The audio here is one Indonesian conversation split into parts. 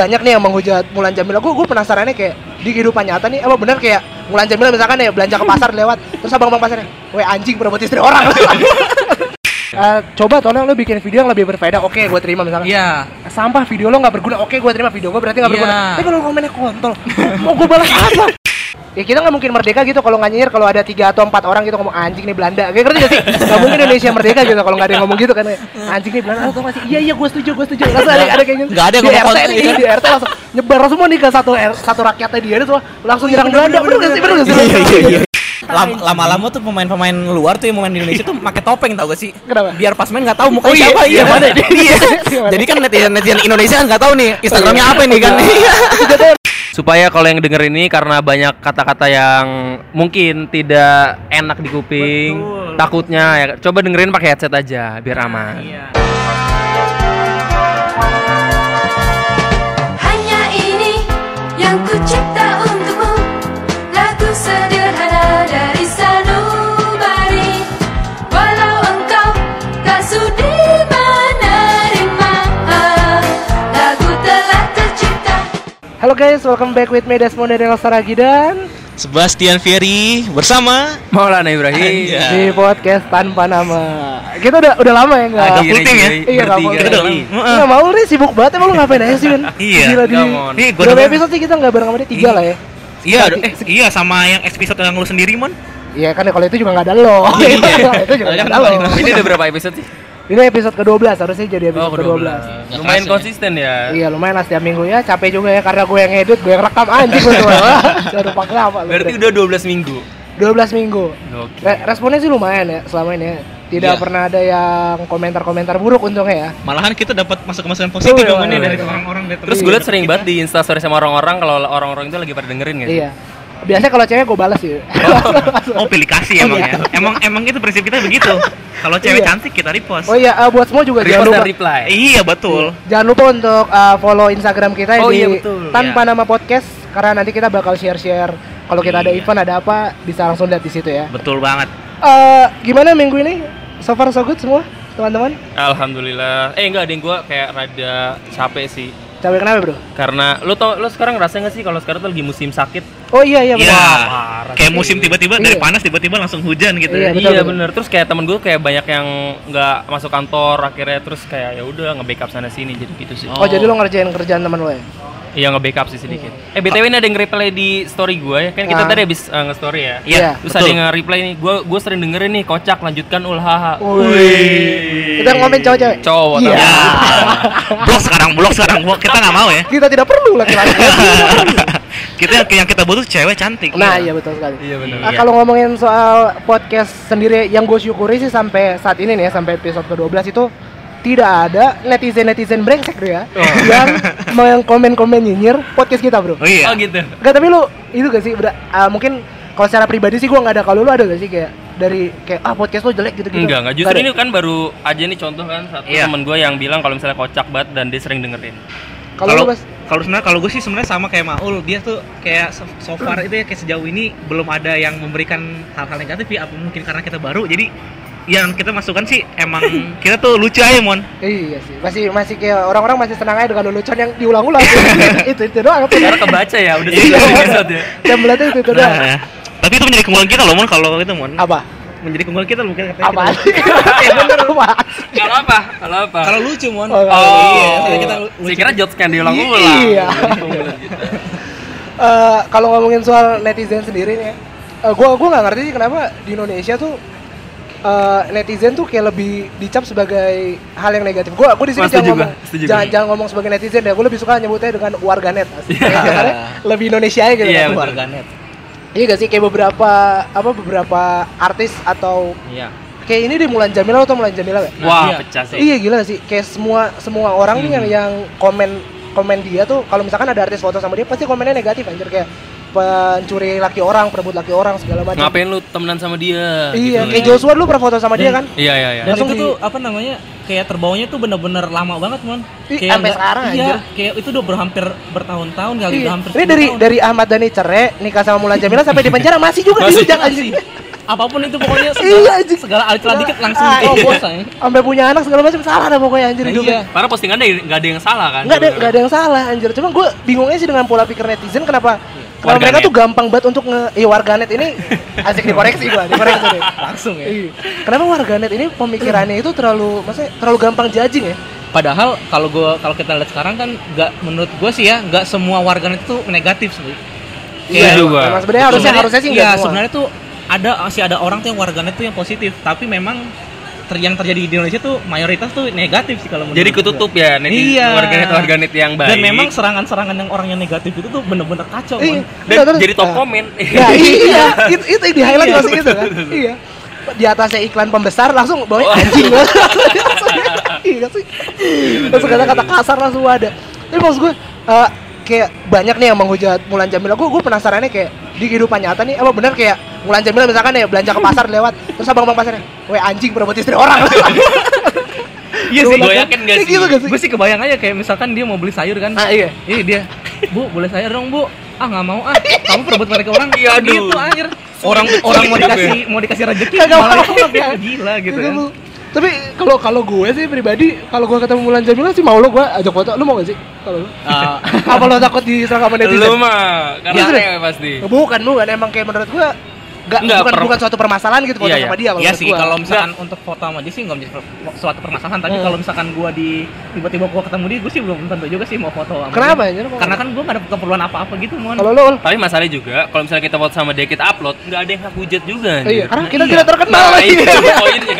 banyak nih yang menghujat Mulan Jamila. Gue gue penasarannya kayak di kehidupan nyata nih apa benar kayak Mulan Jamila misalkan ya belanja ke pasar lewat terus abang-abang pasarnya, "Weh anjing berebut istri orang." Eh, coba tolong lo bikin video yang lebih berfaedah, oke gue terima misalkan Iya. Sampah video lo nggak berguna, oke gue terima video gue berarti nggak Iya. berguna Tapi kalau komennya kontol, mau gue balas apa? Ya kita nggak mungkin merdeka gitu kalau nggak nyinyir kalau ada tiga atau empat orang gitu ngomong anjing nih Belanda Kayak ngerti gak sih? Gak mungkin Indonesia merdeka gitu kalau nggak ada yang ngomong gitu kan Anjing nih Belanda, atau masih iya iya gue setuju gue setuju Langsung ada, ada kayak gitu Nggak ada yang Di RT nih, gitu. di RT langsung nyebar semua nih ke satu R- satu rakyatnya dia tuh langsung nyerang Belanda Bener gak sih? Bener gak sih? Iya, Lam- Lama-lama tuh pemain-pemain luar tuh yang main di Indonesia tuh pakai topeng tau gak sih? Kenapa? Biar pas main nggak tahu mukanya Oh iya, siapa. iya, mana? Iya. Jadi kan netizen netizen Indonesia kan nggak tahu nih Instagramnya apa nih kan? Supaya kalau yang denger ini karena banyak kata-kata yang mungkin tidak enak di kuping Betul. takutnya ya coba dengerin pakai headset aja biar aman Iya. Halo guys, welcome back with me Desmond dari Saragi dan Sebastian Fieri bersama Maulana Ibrahim Iya. di podcast tanpa nama. Kita udah udah lama ya nggak Lagi full team ya? Iya, nggak bertiga full Kita udah lama. Nggak mau nih sibuk banget emang lu ngapain aja sih men? Iya. Gila di. Nih, gua denger- episode sih kita nggak bareng sama dia? Tiga Iya. lah ya Iya, eh, iya sama yang episode yang lu sendiri, Mon. Iya kan ya kalau itu juga nggak ada lo Iya. Itu juga nggak ada lo ini udah berapa episode sih Ini episode ke-12 harusnya jadi episode ke-12. Nggak lumayan ya. konsisten ya. Iya lumayan lah setiap minggu ya. Capek juga ya karena gue yang edit Gue yang rekam anjing gue tuh Udah pakai apa lu. Berarti udah udah 12 minggu? 12 minggu. Oke. Re- Responnya sih lumayan ya selama ini ya. Tidak Iya. pernah ada yang komentar-komentar buruk untungnya ya. Malahan kita dapat masukan-masukan positif Betul, Mon, nih betul. dari orang-orang dari terus gue liat sering banget di instastory sama orang-orang kalau orang-orang itu lagi pada dengerin gitu. Iya. Biasanya kalau cewek gue balas sih. Oh, pilih kasih emang ya. Emang emang itu prinsip kita begitu. Kalau cewek Iya. cantik kita repost. oh iya, eh, buat semua juga jangan lupa. reply Iya, betul. Jangan lupa untuk eh, follow Instagram kita Oh di iya, betul. tanpa nama podcast karena nanti kita bakal share-share kalau kita ada Iya. event ada apa bisa langsung lihat di situ ya. Betul banget. Eh gimana minggu ini? So far so good semua, teman-teman? alhamdulillah eh enggak ada yang gue kayak rada capek sih Capek kenapa, Bro? karena lo tau lo sekarang ngerasa nggak sih kalau sekarang tuh lagi musim sakit Oh iya iya Iya. benar. parah Kayak musim tiba-tiba dari Iya. panas tiba-tiba langsung hujan gitu. Iya, ya. betul, iya betul. bener terus kayak temen gue kayak banyak yang nggak masuk kantor akhirnya terus kayak ya udah nge-backup sana sini jadi gitu sih Oh, jadi lo ngerjain kerjaan teman lo ya? Iya nge-backup sih sedikit eh btw ini ada yang reply di story gue ya kan kita Ah. tadi habis uh, nge-story ya Iya. terus betul. ada yang reply nih gue gue sering dengerin nih kocak lanjutkan ulhaha Wih. Kita ngomongin cowok-cewek. cowok Iya. Ya. blok sekarang, blok sekarang. Blok kita nggak mau ya. Kita tidak perlu laki-laki. kita yang yang kita butuh cewek cantik. Nah, iya betul sekali. iya benar Ah, Iya. kalau ngomongin soal podcast sendiri yang gue syukuri sih sampai saat ini nih ya sampai episode ke-12 itu tidak ada netizen-netizen brengsek tuh ya yang yang komen-komen nyinyir podcast kita, Bro. Oh iya. oh gitu Enggak, tapi lu itu gak sih ber- ah, mungkin kalau secara pribadi sih gua nggak ada kalau lu ada gak sih kayak dari kayak ah podcast lu jelek gitu-gitu. Enggak, enggak. Justru ini kan baru aja nih contoh kan satu Iya. temen gue yang bilang kalau misalnya kocak banget dan dia sering dengerin. Kalau lu Bas, kalau sebenarnya kalau gue sih sebenarnya sama kayak Maul dia tuh kayak so, so far itu ya kayak sejauh ini belum ada yang memberikan hal-hal negatif ya apa mungkin karena kita baru jadi yang kita masukkan sih emang kita tuh lucu aja mon Iya sih, masih masih kayak orang-orang masih senang aja dengan lelucon yang diulang-ulang. itu itu doang apa Karena kebaca ya udah Iya. 9 episode ya. Template itu itu doang. nah, tapi itu menjadi keunggulan kita loh mon kalau itu mon Apa? menjadi keunggulan kita mungkin katanya Apa? kita- Ya bener apa? Kalau apa? Kalau apa? kalau lucu mon Oh, iya soalnya kita Saya lucu kira jokes kan diulang-ulang. Iya. Eh, kalau ngomongin soal netizen sendiri nih, ya, eh, gua gua nggak ngerti sih kenapa di Indonesia tuh eh, netizen tuh kayak lebih dicap sebagai hal yang negatif. Gua gua di sini jangan setuju ngomong jangan, jangan ngomong sebagai netizen ya. Gua lebih suka nyebutnya dengan warganet. Iya. Karena lebih Indonesia aja gitu. Iya, kan. warganet Iya gak sih kayak beberapa apa beberapa artis atau iya kayak ini di Mulan Jamila atau Mulan Jamila ya? Wah, iya. pecah sih. Iya gila sih, kayak semua semua orang nih yang Hmm. yang komen komen dia tuh kalau misalkan ada artis foto sama dia pasti komennya negatif anjir kayak pencuri laki orang, perebut laki orang segala macam. Ngapain lu temenan sama dia? Iya, Gitu. kayak Joshua dulu pernah foto sama dia kan? Iya, iya, iya. Dan Langsung itu di- tuh apa namanya kayak terbawanya tuh bener-bener lama banget mon. Ih, Kayak sampai sekarang, Iya, anjir. kayak itu udah berhampir bertahun-tahun kali, Iya. udah hampir Ini 10 dari tahun. dari Ahmad Dhani cerai nikah sama Mulan Jamila sampai di penjara masih juga Masih, dihujat anjir. apa pun itu pokoknya Iya, segala, anjing. segala alit dikit langsung Ah, oh iya. bos aja. Sampai punya anak segala macam salah dah pokoknya anjir Nah, hidupnya. iya. Karena postingannya nggak ada yang salah kan? Enggak ada enggak ada yang salah anjir. Cuma gue bingungnya sih dengan pola pikir netizen kenapa Kalau mereka tuh gampang banget untuk nge iya warganet ini asik dikoreksi gua, dikoreksi deh. langsung ya Iya. Kenapa warganet ini pemikirannya itu terlalu maksudnya terlalu gampang judging ya? padahal kalau gua kalau kita lihat sekarang kan nggak menurut gua sih ya nggak semua warganet itu negatif sih Iya juga. Memang sebenarnya harusnya harusnya sih iya, sebenarnya tuh ada masih ada orang tuh yang warganet tuh yang positif tapi memang ter- yang terjadi di Indonesia tuh mayoritas tuh negatif sih kalau menurut Jadi ketutup ya netizen Iya. warganet-warganet yang baik. dan memang serangan-serangan yang orang yang negatif itu tuh bener-bener kacau Iya. Mon. dan terus- jadi top ah. komen. Ya iya, itu itu yang di highlight Iya, masih itu kan. Iya. Di atasnya iklan pembesar langsung bawahnya Oh. anjing. Iya sih. Langsung kata-kata kasar langsung ada. Tapi maksud gue eh, kayak banyak nih yang menghujat Mulan Jamila. Gue gue penasarannya kayak di kehidupan nyata nih emang bener kayak Mulan Jamila misalkan ya belanja ke pasar lewat terus abang-abang pasarnya, "Weh anjing berebut istri orang." Iya sih, gue yakin gak Kayak sih? gitu gak sih? gue sih kebayang aja kayak misalkan dia mau beli sayur kan Ah iya. Iya dia, bu boleh sayur dong bu? Ah nggak mau ah, kamu perebut mereka orang. Iya, gitu anjir. Orang orang mau dikasih mau dikasih rezeki malah mau. ya gila gitu kan. Tapi kalau kalau gue sih pribadi, kalau gue ketemu Mulan Jamila sih mau lo gue ajak foto. Lu mau gak sih? Kalau lu? Ah, Apa lo takut diserang sama netizen? Lu mah karena Iya, aneh pasti. Bukan, bukan. Emang kayak menurut gua Gak, Enggak, bukan, per- bukan suatu permasalahan gitu foto Iya, sama dia kalau Iya sih, gua. kalau misalkan untuk foto sama dia sih nggak menjadi suatu permasalahan. Tapi Hmm. kalau misalkan gua di tiba-tiba gua ketemu dia, gua sih belum tentu juga sih mau foto sama Kenapa dia. ya? Karena kan gua nggak ada keperluan apa-apa gitu, mon. kalau lo Tapi masalahnya juga kalau misalnya kita foto sama dia kita upload nggak ada yang hak hujat juga. Eh, iya, karena kita iya. tidak terkenal Nah, lagi. itu poinnya.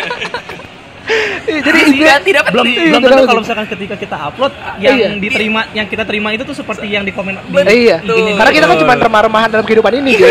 Iya, jadi tidak tidak belum penting. Iya, belum tentu kalau misalkan ketika kita upload yang Iya. diterima yang kita terima itu tuh seperti yang di komen di iya, IG-nya. karena kita kan cuma remah-remahan dalam kehidupan ini gitu.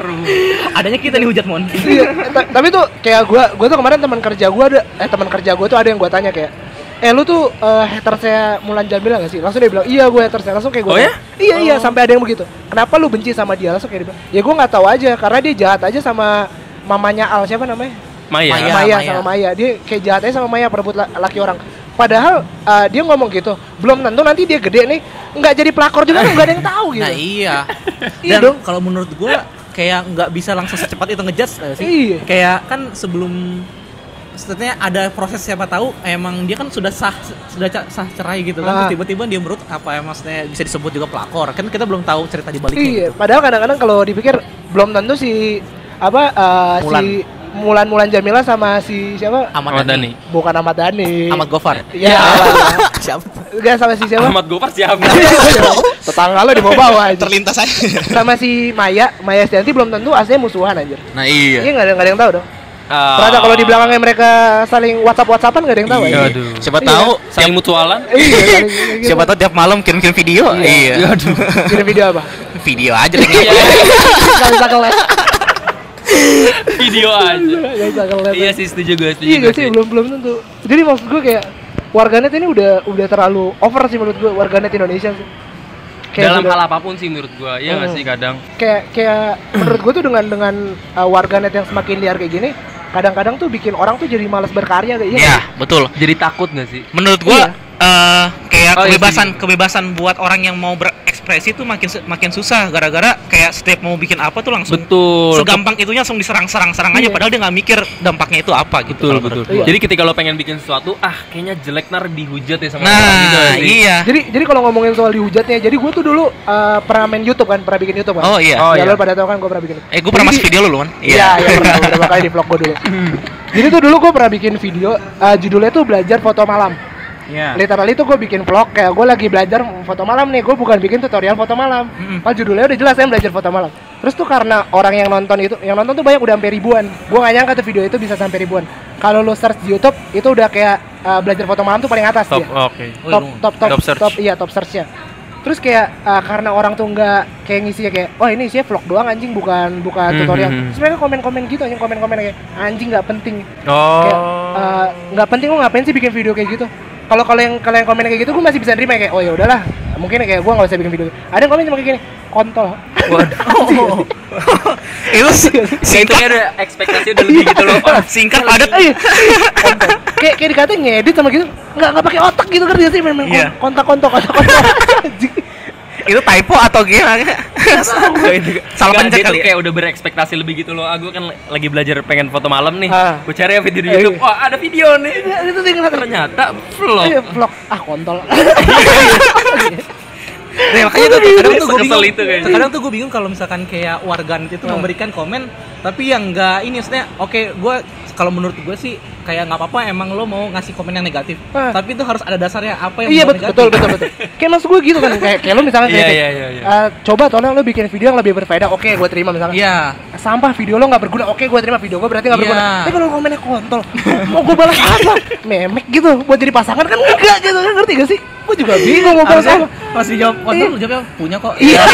Nggak pengaruh. adanya kita nih hujat mon. Iya, ta- tapi tuh kayak gua gua tuh kemarin teman kerja gua ada eh teman kerja gua tuh ada yang gua tanya kayak Eh lu tuh eh, hater saya Mulan Jamila gak sih? Langsung dia bilang, iya gue hater saya Langsung kayak gue Oh ya? Iya iya, sampai ada yang begitu Kenapa lu benci sama dia? Langsung kayak dia bilang Ya gue gak tahu aja, karena dia jahat aja sama mamanya Al Siapa namanya? Maya. Maya. Maya, sama Maya dia kayak jahat aja sama Maya perebut la- laki orang padahal uh, dia ngomong gitu belum tentu nanti dia gede nih nggak jadi pelakor juga kan nggak ada yang tahu gitu Nah iya. Iya Dan dong. kalau menurut gua kayak nggak bisa langsung secepat itu ngejudge sih. Iya. Kayak kan sebelum setidaknya ada proses siapa tahu emang dia kan sudah sah sudah sah cerai gitu kan Ah. Tiba-tiba dia menurut apa ya maksudnya bisa disebut juga pelakor kan kita belum tahu cerita di baliknya iya gitu. padahal kadang-kadang kalau dipikir belum tentu si apa uh, Mulan. si Mulan Mulan Jamila sama si siapa Ahmad Dhani. Dhani. bukan Ahmad Dhani Ahmad Gofar. ya Siapa? enggak sama si siapa Ahmad Gopar siapa? tetangga lo di bawah aja terlintas aja. sama si Maya Maya Estianti belum tentu aslinya musuhan anjir Nah iya. iya nggak ada nggak ada yang tahu dong Ah. ternyata kalau di belakangnya mereka saling WhatsApp WhatsAppan nggak ada yang tahu Iya. Aduh. Siapa Iya. tahu saling mutualan. iya saling- gitu. siapa tahu tiap malam kirim-kirim video. Iya. kirim video apa Video aja bisa keles Video aja. Iya sih setuju gue, setuju iya gue gak sih belum belum tentu jadi maksud gue kayak warganet ini udah udah terlalu over sih menurut gue warganet Indonesia sih Dalam sudah- hal apa pun sih menurut gue, iya nggak Hmm. sih kadang. kayak kayak menurut gue tuh dengan dengan uh, warganet yang semakin liar kayak gini kadang-kadang tuh bikin orang tuh jadi malas berkarya kayak Iya, betul. Jadi takut nggak sih? Menurut gua Iya. Eh, kayak Oh, iya, kebebasan setuju. kebebasan buat orang yang mau berekspresi tuh makin makin susah gara-gara kayak setiap mau bikin apa tuh langsung Betul. segampang itunya langsung diserang-serang-serang aja Iya. padahal dia nggak mikir dampaknya itu apa gitu. Betul kalau betul. Iya. Jadi ketika lo pengen bikin sesuatu, ah kayaknya jelek nar dihujat ya sama Nah, orang gitu sih? iya. jadi jadi kalau ngomongin soal dihujatnya jadi gue tuh dulu uh, pernah main YouTube kan pernah bikin YouTube kan Oh iya. Oh, ya iya. lo pada tahu kan gue pernah bikin Eh, gua pernah Jadi masuk video lu, Luan. Iya, iya pernah beberapa kali di vlog gue dulu. Jadi tuh dulu gue pernah bikin video, uh, judulnya tuh belajar foto malam. Iya. Literally tuh gue bikin vlog kayak gue lagi belajar foto malam nih, gue bukan bikin tutorial foto malam. Mm-mm. Padahal judulnya udah jelas saya belajar foto malam. Terus tuh karena orang yang nonton itu, yang nonton tuh banyak udah sampai ribuan. Gue gak nyangka tuh video itu bisa sampai ribuan. Kalau lo search di YouTube itu udah kayak uh, belajar foto malam tuh paling atas Top, dia. oke. Oh, Top, top, top, Top search. top, iya top searchnya. Terus kayak uh, karena orang tuh nggak kayak ngisinya kayak, wah ini isinya vlog doang anjing bukan bukan Mhm. tutorial. Terus mereka komen-komen gitu anjing komen-komen kayak anjing nggak penting. Kayak Oh. uh, nggak penting lo ngapain sih bikin video kayak gitu? Kalau kalau yang kalau yang komen kayak gitu gue masih bisa nerima kayak oh ya udahlah mungkin kayak gue nggak usah bikin video. Ada yang komen cuma kayak gini kontol. Waduh. Itu Kayak itu kayak ada ekspektasi udah lebih gitu loh. Oh, singkat padat. Iya. Kayak kayak dikatain ngedit sama gitu nggak nggak pakai otak gitu kan dia sih memang Iya. kontak kontak kontak kontak. Itu typo atau gimana? Itu Salah pencet kali ya? kayak udah berekspektasi lebih gitu loh. Aku kan lagi belajar pengen foto malam nih. Ah. Gue cari ya video di Eh, YouTube. iya. Wah, ada video nih. itu sih kenapa Ternyata vlog. Iya, vlog ah kontol Nah, makanya tuh kadang tuh gue bingung. itu kayaknya. Kadang tuh gue bingung kalau misalkan kayak warganet itu memberikan komen tapi yang enggak ini maksudnya oke gue kalau menurut gue sih kayak nggak apa-apa emang lo mau ngasih komen yang negatif. Ah. Tapi itu harus ada dasarnya apa yang iya betul betul negatif. betul betul kayak maksud gue gitu kan kayak kayak lo misalnya kayak iya, iya, iya. eh, coba tolong lo bikin video yang lebih berfaedah oke gue terima misalnya Iya. sampah video lo nggak berguna oke gue terima video gue berarti nggak Iya. berguna tapi kalau komennya kontol mau gue balas apa memek gitu buat jadi pasangan kan enggak gitu kan ngerti gak sih gue juga bingung mau Harusnya apa pas dijawab Iya. kontol lu jawabnya punya kok. iya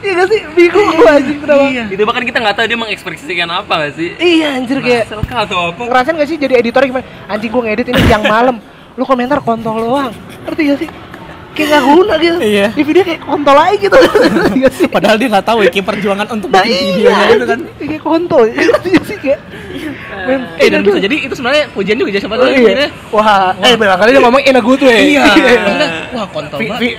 iya gak sih bingung gue anjing kenapa iya. Itu bahkan kita nggak tahu dia mengekspresikan apa nggak sih? iya anjir kayak Selka atau apa? ngerasain gak sih jadi editor gimana anjing gue ngedit ini siang malam lu komentar kontol doang ngerti gak sih kayak gak guna gitu Iya. di video kayak kontol aja gitu Padahal dia nggak tahu ya perjuangan untuk nah bikin iya videonya itu kan. kayak kontol gak sih kayak Men, Eh dan enak bisa jadi itu sebenarnya pujian juga siapa Oh, tahu iya. pujiannya. Wah, eh berapa kali dia ngomong in a good way. Iya. Maksudnya, Wah kontol banget.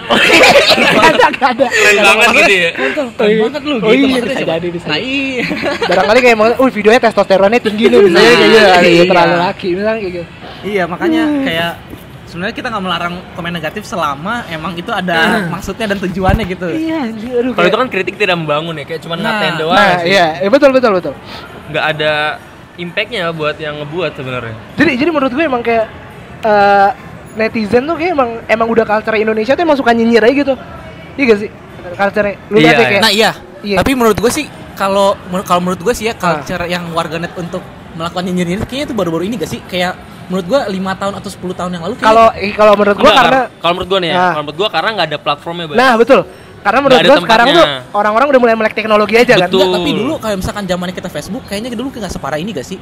ada, gak ada. Keren banget gitu ya. Kontol Oh, keren iya. banget lu Oh, gitu iya, maksudnya bisa siapa? jadi, bisa Nah jadi. iya. Barangkali kayak mau, uh videonya testosteronnya tinggi nih, misalnya kayak gitu, ada Iya. terlalu laki, misalnya kayak gitu. Iya makanya kayak sebenarnya kita nggak melarang komen negatif selama emang itu ada maksudnya dan tujuannya gitu. Iya, aduh. Kalau itu kan kritik tidak membangun ya, kayak cuma Nah, ngatain doang. Nah, sih. iya, iya, betul betul betul. Nggak ada impactnya buat yang ngebuat sebenarnya. Jadi jadi menurut gue emang kayak eh, netizen tuh kayak emang emang udah culture Indonesia tuh emang suka nyinyir aja gitu. Iya gak sih? Culture lu Iya, deh iya. kayak Nah iya. Iya. Tapi menurut gue sih kalau kalau menurut gue sih ya culture yang warganet untuk melakukan nyinyir kayaknya itu baru-baru ini gak sih? Kayak menurut gue lima tahun atau 10 tahun yang lalu kalau eh, kalau menurut gue Enggak, karena kalau menurut gua nih ya, Nah. kalau menurut gua karena nggak ada platformnya, Bang. Nah betul. Karena menurut gue sekarang tuh orang-orang udah mulai melek teknologi aja kan. Betul. Enggak, tapi dulu kayak misalkan zamannya kita Facebook kayaknya dulu kayak nggak separah ini gak sih?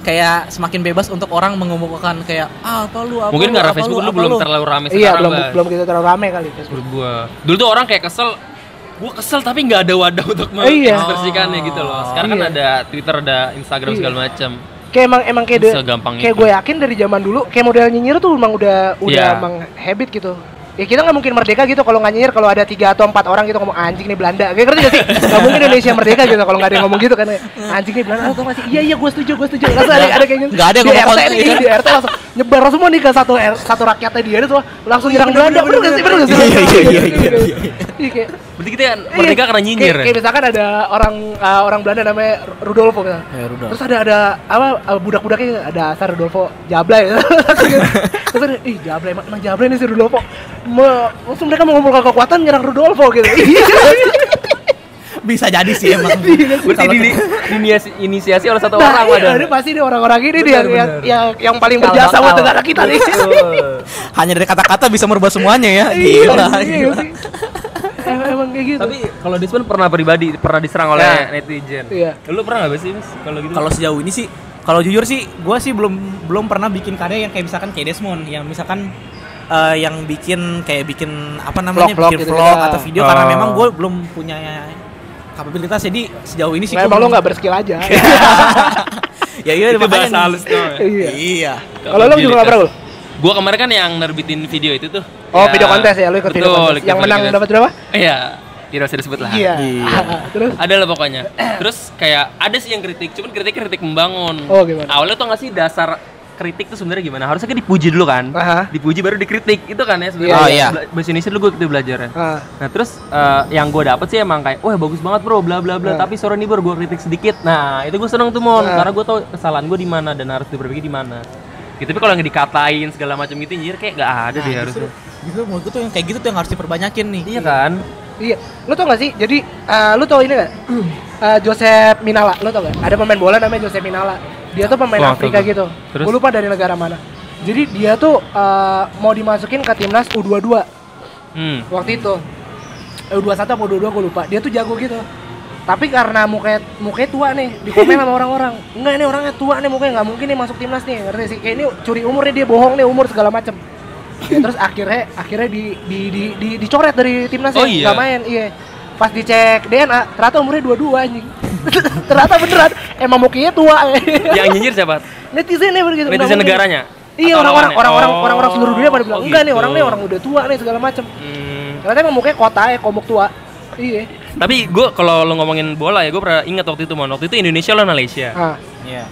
Kayak semakin bebas untuk orang mengumumkan kayak ah apa lu apa Mungkin karena Facebook lu, belum lu." terlalu rame Iya sekarang, belum Bas. belum gitu terlalu rame kali Facebook. menurut gua. Dulu tuh orang kayak kesel gua kesel tapi nggak ada wadah untuk iya. mengekspresikannya gitu loh. Sekarang kan Iya. ada Twitter, ada Instagram Iya. segala macam. Kayak emang emang kayak de- kayak gue yakin dari zaman dulu kayak model nyinyir tuh emang udah udah Iya. emang habit gitu. Ya kita nggak mungkin merdeka gitu kalau nggak nyinyir kalau ada tiga atau empat orang gitu ngomong anjing nih Belanda. Kayak ngerti gak sih? Gak mungkin Indonesia merdeka gitu kalau nggak ada yang ngomong gitu kan. Anjing nih Belanda. Atau masih iya iya gue setuju gue setuju. Langsung ada, ada kayak gitu. Nggak ada yang di RT nih, iya. di RT langsung nyebar semua nih ke satu satu rakyatnya dia itu langsung nyerang Belanda. Bener gak sih? Bener gak sih? Iya, iya, iya, iya, iya. Iya kayak Berarti kita merdeka Iya, karena nyinyir kayak, ya? kayak misalkan ada orang uh, orang Belanda namanya Rudolfo misalnya. Ya, Rudolf. Terus ada ada apa uh, budak-budaknya ada asal Rudolfo Jablay. Terus ada, ih Jablay emang, emang Jablay nih si Rudolfo. Me, langsung mereka mengumpulkan kekuatan nyerang Rudolfo gitu. Iya. Bisa jadi sih emang. Berarti di, inisiasi, inisiasi oleh satu Nah, orang iya, ada. ini pasti nih orang-orang ini dia Benar, yang, yang yang paling berjasa buat negara kita nih. Hanya dari kata-kata bisa merubah semuanya ya. Iya, Gila. iya gila. sih. Emang, emang kayak gitu. Tapi kalau Disman pernah pribadi pernah diserang oleh Ya. netizen. Iya. Lu pernah nggak sih Mas kalau gitu? Kalau sejauh ini sih, kalau jujur sih, gue sih belum belum pernah bikin karya yang kayak misalkan kayak Desmond, yang misalkan eh, yang bikin kayak bikin apa namanya Vlog-vlog bikin gitu vlog ya. atau video karena Oh. memang gue belum punya kapabilitas jadi sejauh ini sih Nah, gua emang lo nggak berskill aja. ya iya itu bahasa halus ya? Iya. iya Kalau lo juga nggak pernah? Gua kemarin kan yang nerbitin video itu tuh. Oh, Ya, video kontes ya, lo ikut video betul, kontes. ikut Yang video menang kontes. dapat berapa? Iya, tidak usah disebut lah. Iya. Terus Ada lah pokoknya. Terus kayak ada sih yang kritik, cuman kritik kritik membangun. Oh, gimana? Awalnya tuh nggak sih dasar kritik tuh sebenarnya gimana? Harusnya kan dipuji dulu kan. Aha. Dipuji baru dikritik. Itu kan ya sebenarnya. Iya, Oh, iya. Bela- Bahasa Indonesia dulu gue gitu belajarnya. Ah. Nah terus eh, yang gue dapet sih emang kayak, wah bagus banget bro, bla bla bla. Nah. Tapi sore ini baru gue kritik sedikit. Nah itu gue seneng tuh mon, Nah. karena gue tau kesalahan gue di mana dan harus diperbaiki di mana. Gitu, tapi kalau yang dikatain segala macam gitu, nyir kayak gak ada deh harusnya. Justru menurut gue tuh yang kayak gitu tuh yang harus diperbanyakin nih. Iya kan? Iya, lu tau gak sih? Jadi, eh, lu tau ini gak? Eh, Joseph Minala, lu tau gak? Ada pemain bola namanya Joseph Minala. Dia tuh pemain Wah, Afrika gitu. Terus? Gue lupa dari negara mana. Jadi dia tuh eh, mau dimasukin ke timnas U22 Hmm. waktu itu. Eh, U21 atau U22 gue lupa. Dia tuh jago gitu. Tapi karena mukanya mukanya tua nih, di komen sama orang-orang. Enggak ini orangnya tua nih mukanya nggak mungkin nih masuk timnas nih. Ngerti sih? Kayak ini curi umurnya dia bohong nih umur segala macem. Ya, terus akhirnya akhirnya di, di, di, di, dicoret dari timnasnya Oh, iya? nggak main. Iya. Pas dicek DNA, ternyata umurnya 22 anjing. ternyata beneran emang mukanya tua. yang nyinyir siapa? Netizen ya begitu. Netizen negaranya. Iya orang-orang orang-orang Oh, orang-orang seluruh dunia pada bilang oh enggak nih gitu. orang nih orang udah tua nih segala macam. Hmm. Ternyata emang mukanya kota ya komuk tua. Iya. Tapi gue kalau lo ngomongin bola ya, gue pernah ingat waktu itu mon. Waktu itu Indonesia lawan Malaysia. Ah, Iya.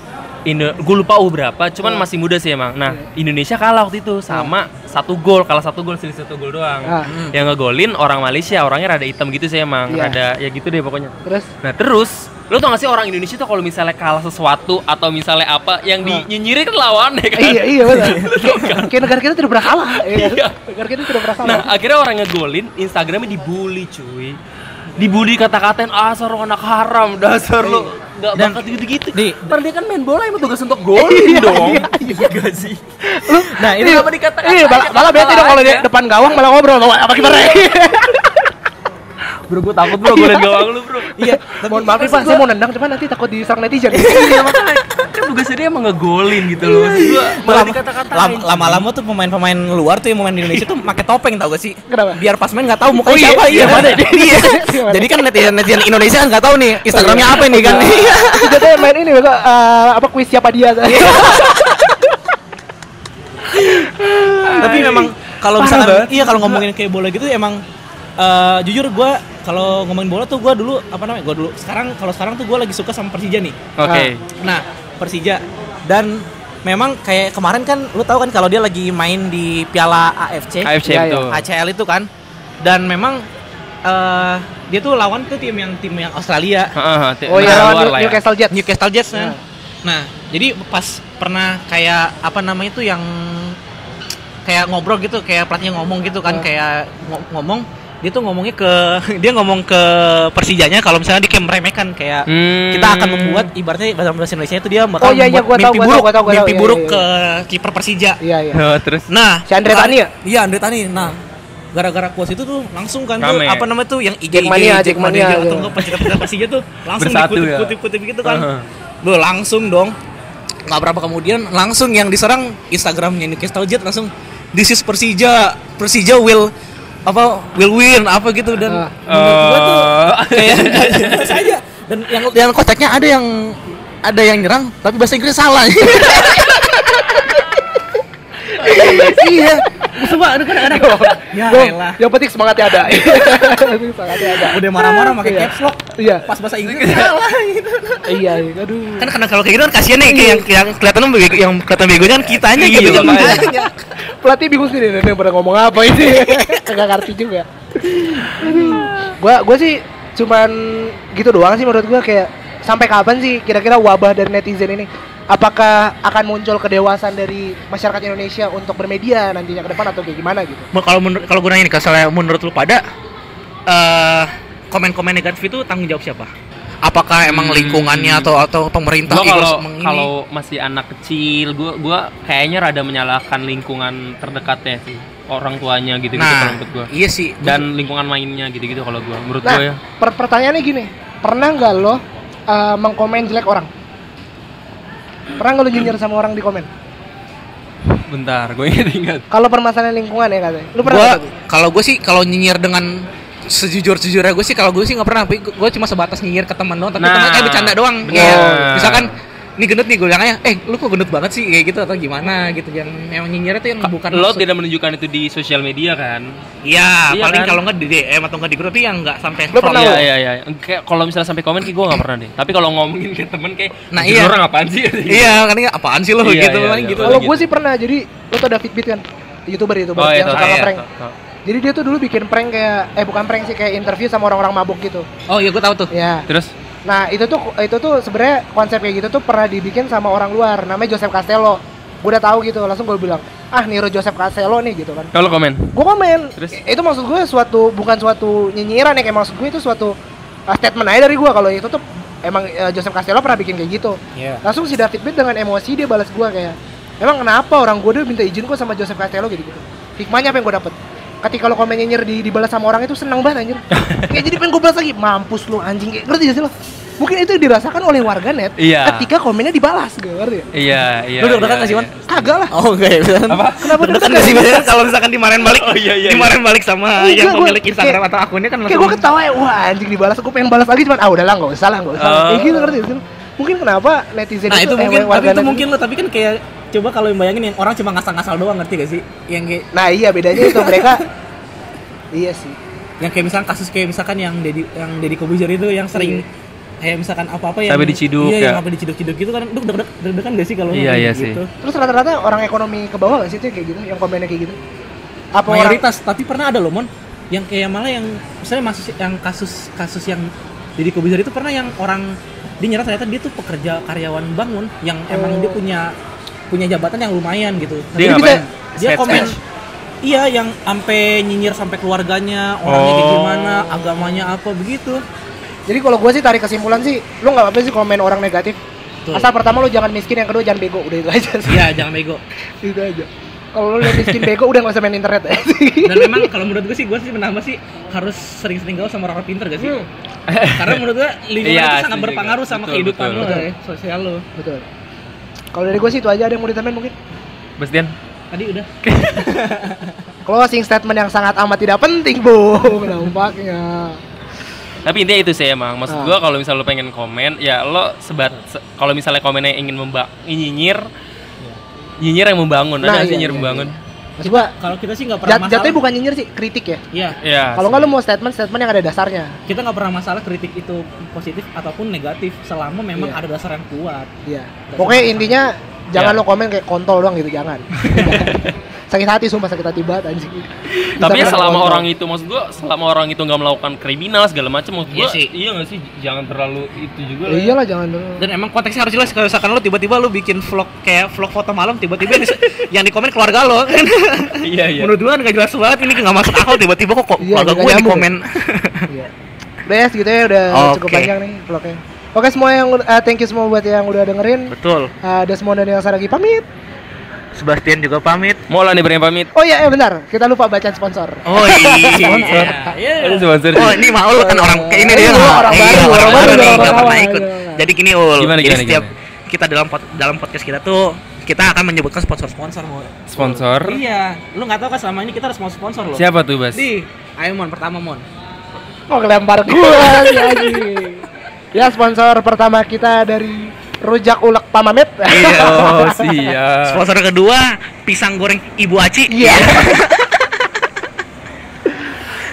Indo, gue lupa U berapa, cuman Ah. masih muda sih emang. Nah, Iya. Indonesia kalah waktu itu sama satu gol, kalah satu gol selisih satu gol doang. Ah. Yang ngegolin orang Malaysia, orangnya rada hitam gitu sih emang, Iya. rada ya gitu deh pokoknya. terus Nah terus, lo tau gak sih orang Indonesia tuh kalau misalnya kalah sesuatu atau misalnya apa yang Ah. dinyinyirin kan lawannya kan? iya iya benar. Kayak- Kayak negara kita tidak pernah kalah. Iya. Iya. Negara kita tidak pernah kalah. Nah akhirnya orang ngegolin, Instagramnya dibully cuy Dibully kata-katain, ah sorong anak haram, dasar lo Gak Dan- bakat gitu-gitu. Di- Padahal dia kan main bola emang tugas untuk golin dong. Iya gak sih? Lu, Nah, ini apa dikata-katain Iya, malah, malah bete dong kalau dia depan gawang malah ngobrol apa gimana? Bro gue takut bro, gue liat gawang lu bro Iya, Mohon maaf nih Pak, saya mau nendang cuman nanti takut diserang netizen. Iya makanya Kan tugasnya dia emang ngegolin gitu loh Maksud gua malah Lama- dikata-katain lam- lama-lama tuh pemain-pemain luar tuh yang pemain di Indonesia tuh pakai topeng tau gak sih? Kenapa? Biar pas main nggak tahu mukanya Oh iya, siapa iya, mana dia? Iya. Iya? Jadi kan netizen netizen Indonesia kan nggak tahu nih Instagramnya apa nih kan? Iya. Itu jatuhnya main ini bego, eh, apa kuis siapa dia. Tapi memang kalau misalkan banget. iya kalau ngomongin kayak bola gitu emang eh, jujur gue kalau ngomongin bola tuh gue dulu apa namanya gue dulu sekarang kalau sekarang tuh gue lagi suka sama Persija nih. Oke Nah Persija dan memang kayak kemarin kan lu tahu kan kalau dia lagi main di Piala AFC, AFC Iya, itu ACL itu kan dan memang eh, dia tuh lawan tuh tim yang tim yang Australia Oh iya, lawan lah ya. Newcastle Jets. Newcastle Jets Nah. nah. Nah, jadi pas pernah kayak apa namanya itu yang kayak ngobrol gitu, kayak pelatihnya ngomong gitu kan, Nah. kayak ngo- ngomong dia tuh ngomongnya ke dia ngomong ke Persijanya kalau misalnya dia kayak meremehkan kayak Hmm. kita akan membuat ibaratnya dalam bahasa Indonesia itu dia bakal Oh, iya, iya, membuat gua tahu, mimpi gua buruk, tahu, gua tahu, gua mimpi tahu, iya, buruk iya, ke kiper Persija. Iya iya. Oh, terus Nah, Si Andre Tani ya? Iya, Andre Tani. Nah, gara-gara kuas itu tuh langsung kan tuh apa namanya tuh yang IG Jackmania, IG, Jackmania, atau gitu. enggak pecinta-pecinta Persija tuh langsung Bersatu dikutip ya. kutip kutip gitu kan. Heeh. Loh, langsung dong. Nggak berapa kemudian langsung yang diserang Instagramnya Newcastle Jet langsung this is Persija, Persija will apa will win apa gitu dan Ah. menurut gua tuh Oh. kayak jelas aja dan yang yang kocaknya ada yang ada yang nyerang tapi bahasa Inggris salah. Iya. Semua ada kan ada. Ya elah. Yang penting semangatnya ada. semangatnya ada. Udah marah-marah pakai Iya. caps lock Iya. pas bahasa Inggris salah gitu. Iya, iya. aduh. kan karena kalau kayak gitu kan kasihan nih kayak yang yang kelihatan bego, yang kelihatan begonya kan kitanya Iya, gitu kan makanya. Pelatih bingung sendiri nih pada ngomong apa ini. Kagak ngerti juga. Aduh. Gua gua sih cuman gitu doang sih menurut gua kayak sampai kapan sih kira-kira wabah dari netizen ini? Apakah akan muncul kedewasan dari masyarakat Indonesia untuk bermedia nantinya ke depan atau kayak gimana gitu? Mau- kalau menurut kalau gue nanya nih kalau menurut lu pada eh komen-komen negatif itu tanggung jawab siapa apakah emang Hmm. lingkungannya atau atau pemerintah Gua kalau ini? kalau masih anak kecil, gua gua kayaknya rada menyalahkan lingkungan terdekatnya sih, orang tuanya gitu gitu kalau nah menurut gua. iya sih Dan lingkungan mainnya gitu-gitu kalau gua, menurut Nah, gua ya. per- pertanyaannya gini, pernah nggak lo uh, mengkomen jelek orang? Pernah nggak lo nyinyir sama orang di komen? Bentar, gue ingat-ingat. Kalau permasalahan lingkungan ya katanya. Lu pernah gua kalau gue sih kalau nyinyir dengan sejujur sejujurnya gue sih kalau gue sih nggak pernah gue cuma sebatas nyinyir ke teman doang tapi Nah, teman kayak bercanda doang. Iya. misalkan ini gendut nih gue bilangnya eh lu kok gendut banget sih kayak gitu atau gimana gitu yang yang nyinyir itu yang bukan Lo maksud- tidak menunjukkan itu di sosial media kan? Iya, Iya paling kan? kalau nggak di DM atau nggak di grup tapi yang nggak sampai Lu pernah. Iya, iya, iya. Kayak kalau misalnya sampai komen kayak gue gak pernah deh. Tapi kalau ngomongin ke temen kayak, Nah, "Anjir, iya. orang apaan sih? Iya, kan ini apaan sih lo Iya, gitu iya, iya. gitu. Kalau gue sih pernah, jadi lo tau David Beat kan? Youtuber youtuber Oh, iya, yang tau, suka iya, tau, tau. Jadi dia tuh dulu bikin prank kayak eh bukan prank sih kayak interview sama orang-orang mabuk gitu. Oh iya, gue tahu tuh. Ya. Terus? Nah, itu tuh itu tuh sebenarnya konsep kayak gitu tuh pernah dibikin sama orang luar namanya Joseph Castello. Gue udah tahu gitu, langsung gue bilang, "Ah, niru Joseph Castello nih" gitu kan. Kalau komen? Gue komen. Terus? Itu maksud gue suatu bukan suatu nyinyiran ya kayak maksud gue itu suatu uh, statement aja dari gue kalau itu tuh emang uh, Joseph Castello pernah bikin kayak gitu. Iya. Langsung si David Beat dengan emosi dia balas gue kayak, emang kenapa orang gue udah minta izin kok sama Joseph Castello gitu gitu. Hikmahnya apa yang gue dapet? Ketika lo komen nyinyir di dibalas sama orang itu senang banget anjir. kayak jadi pengen gue balas lagi, mampus lu anjing kayak ngerti gak sih lo? Mungkin itu dirasakan oleh warganet Iya. ketika komennya dibalas, gak ngerti? ya? Iya, iya. Lu deg-degan iya, nggak sih, Man? iya. Kagak lah. Oh enggak ya, beneran. Apa? Kenapa Deg-degan nggak sih beneran kalau misalkan dimarahin balik? Oh, iya, iya, Dimarahin balik sama Enggak, yang gua- pemilik Instagram kayak- atau akunnya kan Kayak gue ketawa ya, wah anjing dibalas, gue pengen balas lagi cuman ah udah lah nggak usah lah nggak usah. Oh. Kayak gitu ngerti gak sih? Mungkin kenapa netizen Nah, itu eh, mungkin tapi itu mungkin lo tapi kan kayak coba kalau yang bayangin yang orang cuma ngasal-ngasal doang ngerti gak sih? Yang kayak Nah iya bedanya itu mereka Iya sih yang kayak misalkan kasus kayak misalkan yang Dedi yang Deddy Kobuzer itu yang sering kayak misalkan apa-apa yang Sampai diciduk, iya, ya. yang sampai diciduk-ciduk gitu kan deg deg deg degan gak sih kalau Iya, iya gitu? Terus rata-rata orang ekonomi ke bawah gak sih itu kayak gitu Yang komennya kayak gitu Apa orang mayoritas tapi pernah ada loh mon yang kayak malah yang misalnya masih yang kasus kasus yang Deddy Kobuzer itu pernah yang orang dia nyerah ternyata dia tuh pekerja karyawan bangun yang emang Oh. dia punya punya jabatan yang lumayan gitu. Dia Jadi ngapain? bisa- dia komen iya yang sampai nyinyir sampai keluarganya orangnya kayak Oh. gimana agamanya apa begitu. Jadi kalau gue sih tarik kesimpulan sih Lu gak apa-apa sih komen orang negatif. Betul. Asal pertama lu jangan miskin Yang kedua jangan bego Udah itu aja. Sih iya jangan bego. Itu aja. Kalau lu liat miskin bego Udah gak usah main internet. Dan memang kalau menurut gue sih gue sih menambah sih harus sering-sering gaul sama orang pinter gak sih? Hmm. karena menurut gue lingkungan Iya, itu sangat berpengaruh sama Betul, kehidupan betul. lo ya, sosial lo Betul Kalau dari gue sih itu aja Ada yang mau ditambahin mungkin Bastian tadi udah Closing statement yang sangat amat tidak penting Bung Nampaknya Tapi intinya itu sih emang. Maksud Ah. gua kalau misalnya lo pengen komen, ya lo sebat se- kalau misalnya komennya ingin memba nyinyir nyinyir yang membangun. Nah, Ada nggak sih iya, nyinyir iya, membangun? Maksud gua kalau kita sih nggak pernah jat, masalah Jatuhnya bukan nyinyir sih Kritik ya iya Iya. Kalau nggak lu mau statement-statement yang ada dasarnya kita nggak pernah masalah kritik itu positif ataupun negatif selama memang Iya. ada dasar yang kuat Iya. Pokoknya intinya jangan Ya. lo komen kayak kontol doang gitu, jangan. sakit hati sumpah sakit hati banget anjing. Tapi ya selama kontol. orang itu maksud gua selama orang itu nggak melakukan kriminal segala macam maksud Iya gua sih. iya nggak sih jangan terlalu itu juga lah. ya. iyalah jangan dulu. dan emang konteksnya harus jelas kalau misalkan lo tiba-tiba lo bikin vlog kayak vlog foto malam tiba-tiba yang di komen keluarga lo kan Iya iya. menurut gue nggak jelas banget ini nggak masuk akal tiba-tiba kok kok Iya, keluarga nggak gue di komen Iya. Udah ya segitu ya udah cukup Oke. panjang nih vlognya. Oke semua yang eh, thank you semua buat yang udah dengerin. betul Eh, ada semua dari yang saya lagi pamit. Sebastian juga pamit Mau lah nih berikan pamit. Oh iya, eh, bentar. Kita lupa baca sponsor. oh iya Sponsor. Ini sponsor. Oh ini Maul kan orang kayak ini Eh, dia lu lah. orang Iya, baru, orang orang baru, baru nih orang nggak pernah ikut. gimana? Jadi gini ul. Gimana, Jadi gimana, setiap gimana? kita dalam pod- dalam podcast kita tuh kita akan menyebutkan sponsor-sponsor mau. Sponsor. Iya, lu nggak tahu kan selama ini kita harus sponsor loh. Siapa tuh, Bas? Di, ayo Mon pertama Mon. Oh kelempar gua sih anjing. Ya sponsor pertama kita dari Rujak Ulek Pamamet. Oh, siap. Sponsor kedua pisang goreng Ibu Aci. Iya.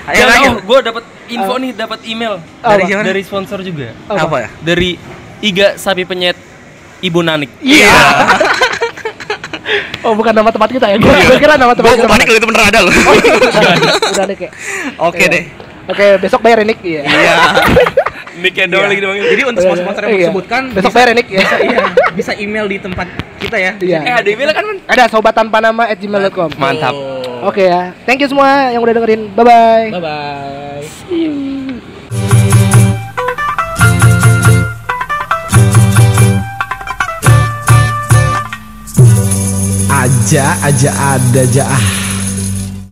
Ayo Jangan, lanjut. oh, gue dapat info nih, dapat email Dari siapa? dari sponsor juga. Apa? Apa ya? Dari Iga Sapi Penyet Ibu Nanik. Iya. oh bukan nama tempat kita ya? Gua gua kira nama tempat Gua kita. gua panik kalau itu bener ada loh. Oh, udah, udah nih kayak. Oke Iya. deh. Oke, besok bayar ya, Nick. Iya. Iya. Nicknya doang lagi doang. Jadi untuk sponsor-sponsor yang Iya. disebutkan besok bayar ya, Nick. Ya. bisa iya, bisa email di tempat kita ya. Iya. Eh, ada email kan, Man? Ada sobat tanpa nama at gmail.com. Mantap. Oke ya. Thank you semua yang udah dengerin. Bye bye. Bye bye. aja aja ada aja ah